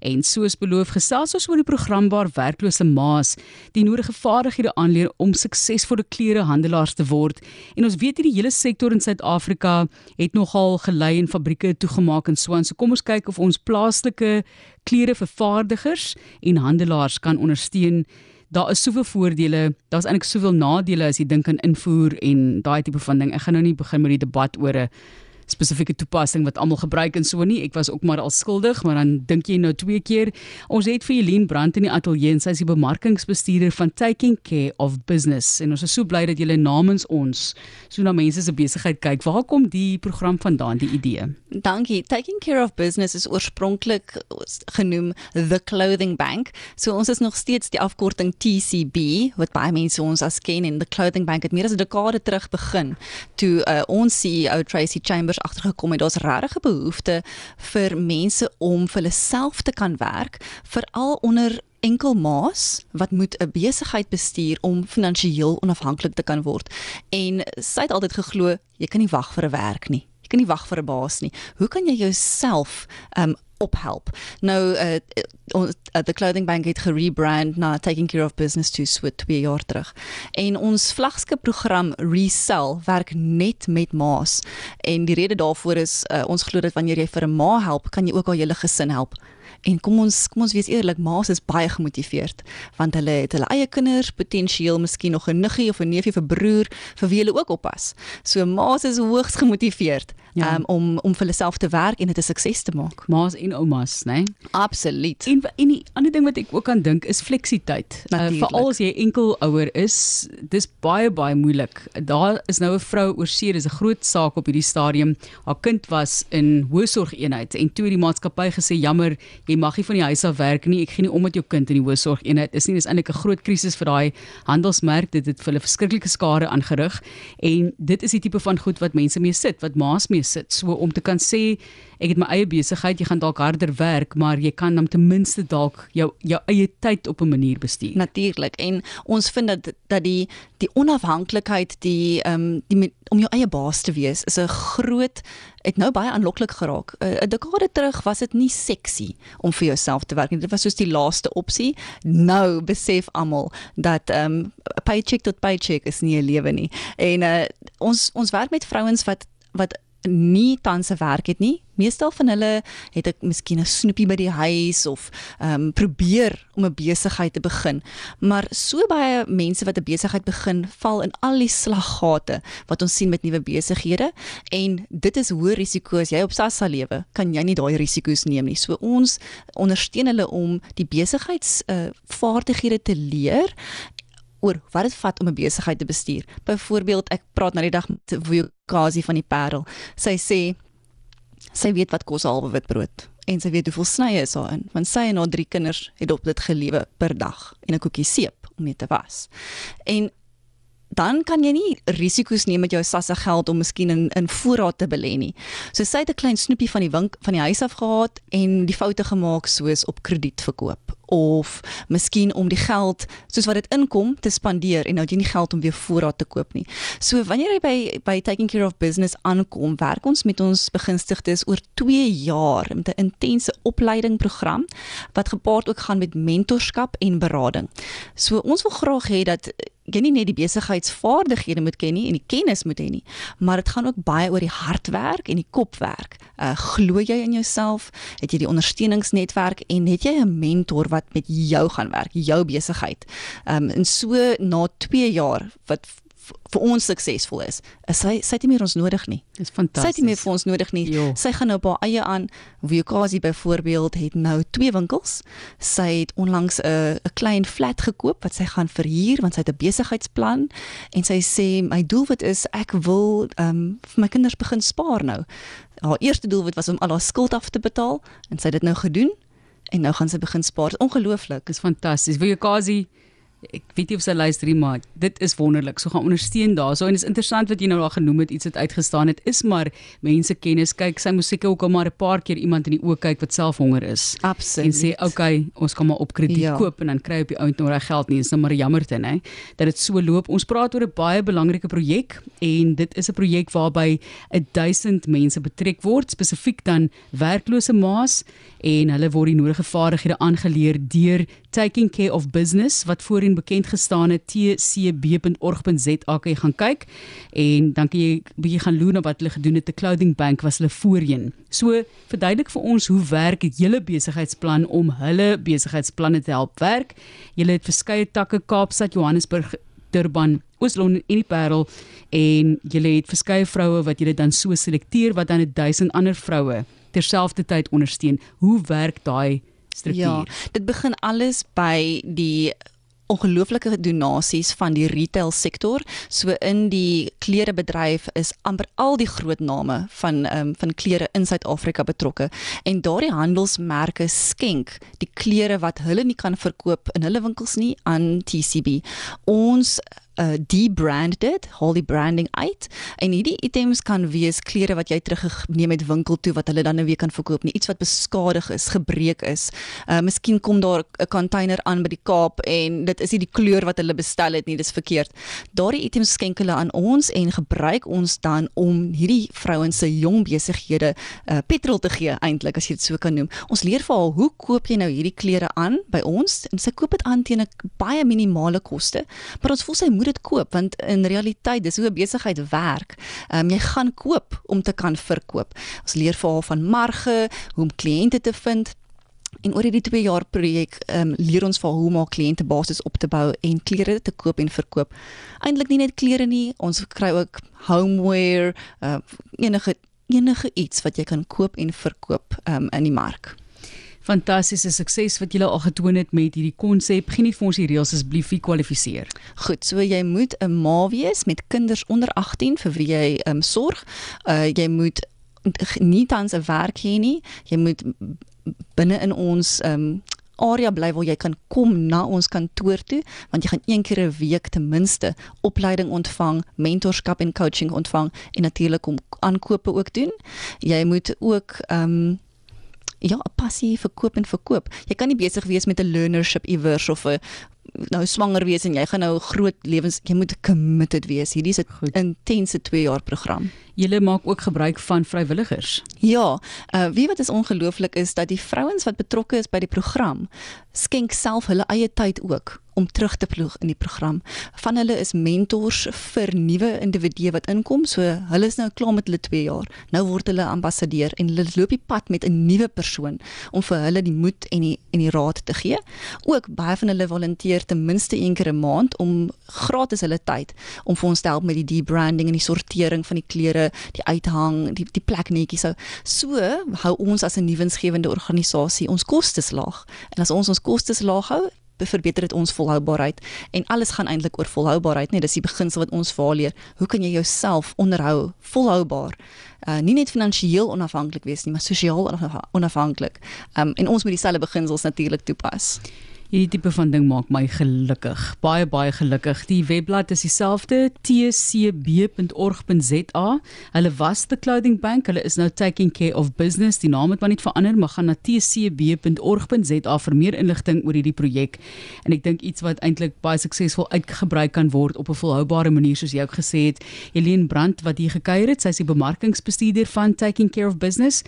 En soos beloof gesels ons oor die programbaar werklose maas, die nodige vaardighede aanleer om suksesvolle klerehandelaars te word. En ons weet hierdie hele sektor in Suid-Afrika het nogal gelei en fabrieke toegemaak en so aan. So kom ons kyk of ons plaaslike klerevervaardigers en handelaars kan ondersteun daar is soveel voordele, daar's eintlik soveel nadele as jy dink aan invoer en daai tipe van ding. Ek gaan nou nie begin met die debat oor 'n spesifieke toepassing wat almal gebruik en so nie. Ek was ook maar al skuldig, maar dan dink jy nou twee keer. Ons het vir Helene Brandt in die ateljee en sy is die bemarkingsbestuurder van Taking Care of Business en ons is so bly dat jy namens ons so na mense se besigheid kyk. Waar kom die program vandaan, die idee? Dankie. Taking Care of Business is oorspronklik genoem The Clothing Bank. So ons is nog steeds die afkorting TCB wat baie mense ons as ken en The Clothing Bank het meer as 'n dekade terug begin toe uh, ons CEO Tracy Chambers agtergekom het daar's regtig 'n behoefte vir mense om vir hulle self te kan werk, veral onder enkel maas wat moet 'n besigheid bestuur om finansiëel onafhanklik te kan word. En sy het altyd geglo jy kan nie wag vir 'n werk nie. Kan nie wag vir 'n baas nie. Hoe kan jy jouself um ophelp. Nou uh, uh, the clothing bank het gerebrand na taking care of business to swit 2 jaar terug. En ons vlaggenskap program Resell werk net met ma's. En die rede daarvoor is uh, ons glo dat wanneer jy vir 'n ma help, kan jy ook al jou gesin help. En kom ons kom ons wees eerlik, ma's is baie gemotiveerd want hulle het hulle eie kinders, potensieel miskien nog 'n niggie of 'n neefie of 'n broer vir wie hulle ook oppas. So ma's is hoogs gemotiveerd ja. um, om om vir hulself te werk en dit 'n sukses te maak. Ma's en oumas, né? Nee? Absoluut. En en die ander ding wat ek ook aan dink is fleksiteit. Uh, Veral as jy enkel ouer is, dis baie baie moeilik. Daar is nou 'n vrou oor see, dis 'n groot saak op hierdie stadium. Haar kind was in hoësorgeenheid en toe het die maatskappy gesê jammer, jy mag nie van die huis af werk nie. Ek gee nie om met jou kind in die hoësorgeenheid is nie. Dis eintlik 'n groot krisis vir daai handelsmerk. Dit het vir hulle verskriklike skade aangerig en dit is die tipe van goed wat mense mee sit, wat ma's mee sit. So om te kan sê ek het my eie besigheid, jy gaan dalk harder werk, maar jy kan dan ten minste dalk jou jou eie tyd op 'n manier bestuur. Natuurlik. En ons vind dat dat die die onafhanklikheid, die ehm um, die om jou eie baas te wees is 'n groot het nou baie aanloklik geraak. 'n Dekade terug was dit nie seksie om vir jouself te werk nie. Dit was soos die laaste opsie. Nou besef almal dat ehm um, paycheck tot paycheck is nie 'n lewe nie. En uh, ons ons werk met vrouens wat wat nie tans 'n werk het nie. Meestal van hulle het ek miskien 'n snoepie by die huis of ehm um, probeer om 'n besigheid te begin. Maar so baie mense wat 'n besigheid begin, val in al die slaggate wat ons sien met nuwe besighede en dit is hoë risiko as jy op Sassa lewe, kan jy nie daai risiko's neem nie. So ons ondersteun hulle om die besigheids uh, vaardighede te leer oor wat dit vat om 'n besigheid te bestuur. Byvoorbeeld, ek praat nou die dag met Vukazi van die Parel. Sy sê sy weet wat kos 'n halwe witbrood en sy weet hoeveel snye is daarin, want sy en haar drie kinders het op dit gelewe per dag en 'n koekie seep om mee te was. En dan kan jy nie risiko's neem met jou sasse geld om miskien in in voorraad te belê nie. So sy het 'n klein snoepie van die wink van die huis af gehad en die foute gemaak soos op krediet verkoop of miskien om die geld soos wat dit inkom te spandeer en nou jy nie geld om weer voorraad te koop nie. So wanneer jy by by taking care of business aankom, werk ons met ons begunstigdes oor 2 jaar met 'n intense opleiding program wat gepaard ook gaan met mentorskap en berading. So ons wil graag hê dat jy nie net die besigheidsvaardighede moet ken nie en die kennis moet hê nie, maar dit gaan ook baie oor die hardwerk en die kopwerk. Uh glo jy in jouself? Het jy die ondersteuningsnetwerk en het jy 'n mentor wat met jou gaan werk, jou besigheid? Um en so na 2 jaar wat vir ons suksesvol is, is sy sy het nie meer ons nodig nie. Dis fantasties. Sy het nie meer vir ons nodig nie. Jo. Sy gaan nou op haar eie aan. Vukazi byvoorbeeld het nou twee winkels. Sy het onlangs 'n 'n klein flat gekoop wat sy gaan verhuur want sy het 'n besigheidsplan en sy sê my doelwit is ek wil ehm um, vir my kinders begin spaar nou. Haar eerste doelwit was om al haar skuld af te betaal en sy het dit nou gedoen en nou gaan sy begin spaar. Ongelooflik. Dis fantasties. Vukazi ek weet nie of sy luister nie, maar dit is wonderlik. So gaan ondersteun daarso en is interessant wat jy nou al genoem het, iets wat uitgestaan het is maar mense kennis. Kyk, sy seker ook al maar 'n paar keer iemand in die oë kyk wat self honger is. Absoluut. En sê, "Oké, okay, ons kan maar op krediet ja. koop en dan kry op die ount nog reg geld nie. Dit is nou maar jammer te, hè, dat dit so loop. Ons praat oor 'n baie belangrike projek en dit is 'n projek waarby 1000 mense betrek word, spesifiek dan werklose ma's en hulle word die nodige vaardighede aangeleer deur Taking Care of Business wat voorheen bekend gestaan het tcb.org.za kan jy gaan kyk en dan kan jy bietjie gaan loer na wat hulle gedoen het te Clothing Bank was hulle voorheen. So verduidelik vir ons hoe werk julle besigheidsplan om hulle besigheidsplanne te help werk. Julle het verskeie takke Kaapstad, Johannesburg, Durban, Oos-London en die Parel en julle het verskeie vroue wat julle dan so selekteer wat dan 1000 ander vroue terselfdertyd ondersteun. Hoe werk daai struktuur? Ja, dit begin alles by die ongelooflike donasies van die retail sektor. So in die klerebedryf is amper al die groot name van um, van klere in Suid-Afrika betrokke en daardie handelsmerke skenk die klere wat hulle nie kan verkoop in hulle winkels nie aan TCB. Ons uh debrand dit, haal die branding uit en hierdie items kan wees klere wat jy teruggeneem het winkel toe wat hulle dan nou weer kan verkoop nie, iets wat beskadig is, gebreek is. Uh miskien kom daar 'n container aan by die Kaap en dit is nie die kleur wat hulle bestel het nie, dis verkeerd. Daardie items skenk hulle aan ons en gebruik ons dan om hierdie vrouens se jong besighede uh petrol te gee eintlik as jy dit so kan noem. Ons leer vir haar hoe koop jy nou hierdie klere aan by ons en sy koop dit aan teen 'n baie minimale koste, maar ons voel sy moet dit koop want in realiteit dis hoe 'n besigheid werk. Ehm um, jy gaan koop om te kan verkoop. Ons leer vir haar van marge, hoe om kliënte te vind. En oor hierdie 2 jaar projek um, leer ons vir hoe om 'n kliëntebasis op te bou en klere te koop en verkoop. Eintlik nie net klere nie, ons kry ook homeware, uh, enige enige iets wat jy kan koop en verkoop um, in die mark fantastiese sukses wat julle al getoon het met hierdie konsep. Geen nie vir ons die reëls asseblief wie kwalifiseer. Goed, so jy moet 'n ma wees met kinders onder 18 vir wie jy ehm um, sorg. Uh jy moet nie tans 'n werk hê nie. Jy moet binne in ons ehm um, area bly waar jy kan kom na ons kantoor toe want jy gaan een keer 'n week ten minste opleiding ontvang, mentorskap en coaching ontvang en natuurlik om aankope ook doen. Jy moet ook ehm um, ja, 'n passie vir koop en verkoop. Jy kan nie besig wees met 'n learnership iewers of 'n nou swanger wees en jy gaan nou groot lewens jy moet committed wees. Hierdie is 'n intense 2 jaar program. Julle maak ook gebruik van vrywilligers. Ja, uh wie wat is ongelooflik is dat die vrouens wat betrokke is by die program skenk self hulle eie tyd ook om terug te ploeg in die program. Van hulle is mentors vir nuwe individue wat inkom. So hulle is nou klaar met hulle 2 jaar. Nou word hulle ambassadeur en hulle loop die pad met 'n nuwe persoon om vir hulle die moed en die en die raad te gee. Ook baie van hulle volunteer ten minste een keer 'n maand om gratis hulle tyd om vir ons te help met die debranding en die sortering van die klere, die uithang, die die plek netjies. So, so hou ons as 'n nuwensgewende organisasie ons kostes laag. En as ons ons kostes laag hou, verbeter dit ons volhoubaarheid? En alles gaan eintlik oor volhoubaarheid. Nee dis die beginsel wat ons vaar hoe kan jy jouself onderhou volhoubaar? Uh, nie net finansiëel onafhanklik wees nie maar sosiaal onafhanklik um, en ons moet dieselfde beginsels natuurlik toepas Hierdie tipe van ding maak my gelukkig. Baie baie gelukkig. Die webblad is dieselfde tcb.org.za. Hulle was the clothing bank. Hulle is nou taking care of business. Die naam het maar net verander, maar gaan na tcb.org.za vir meer inligting oor hierdie projek. En ek dink iets wat eintlik baie suksesvol uitgebruik kan word op 'n volhoubare manier soos jy ook gesê het. Helene Brandt wat hier gekuier het, sy is die bemarkingsbestuurder van Taking Care of Business.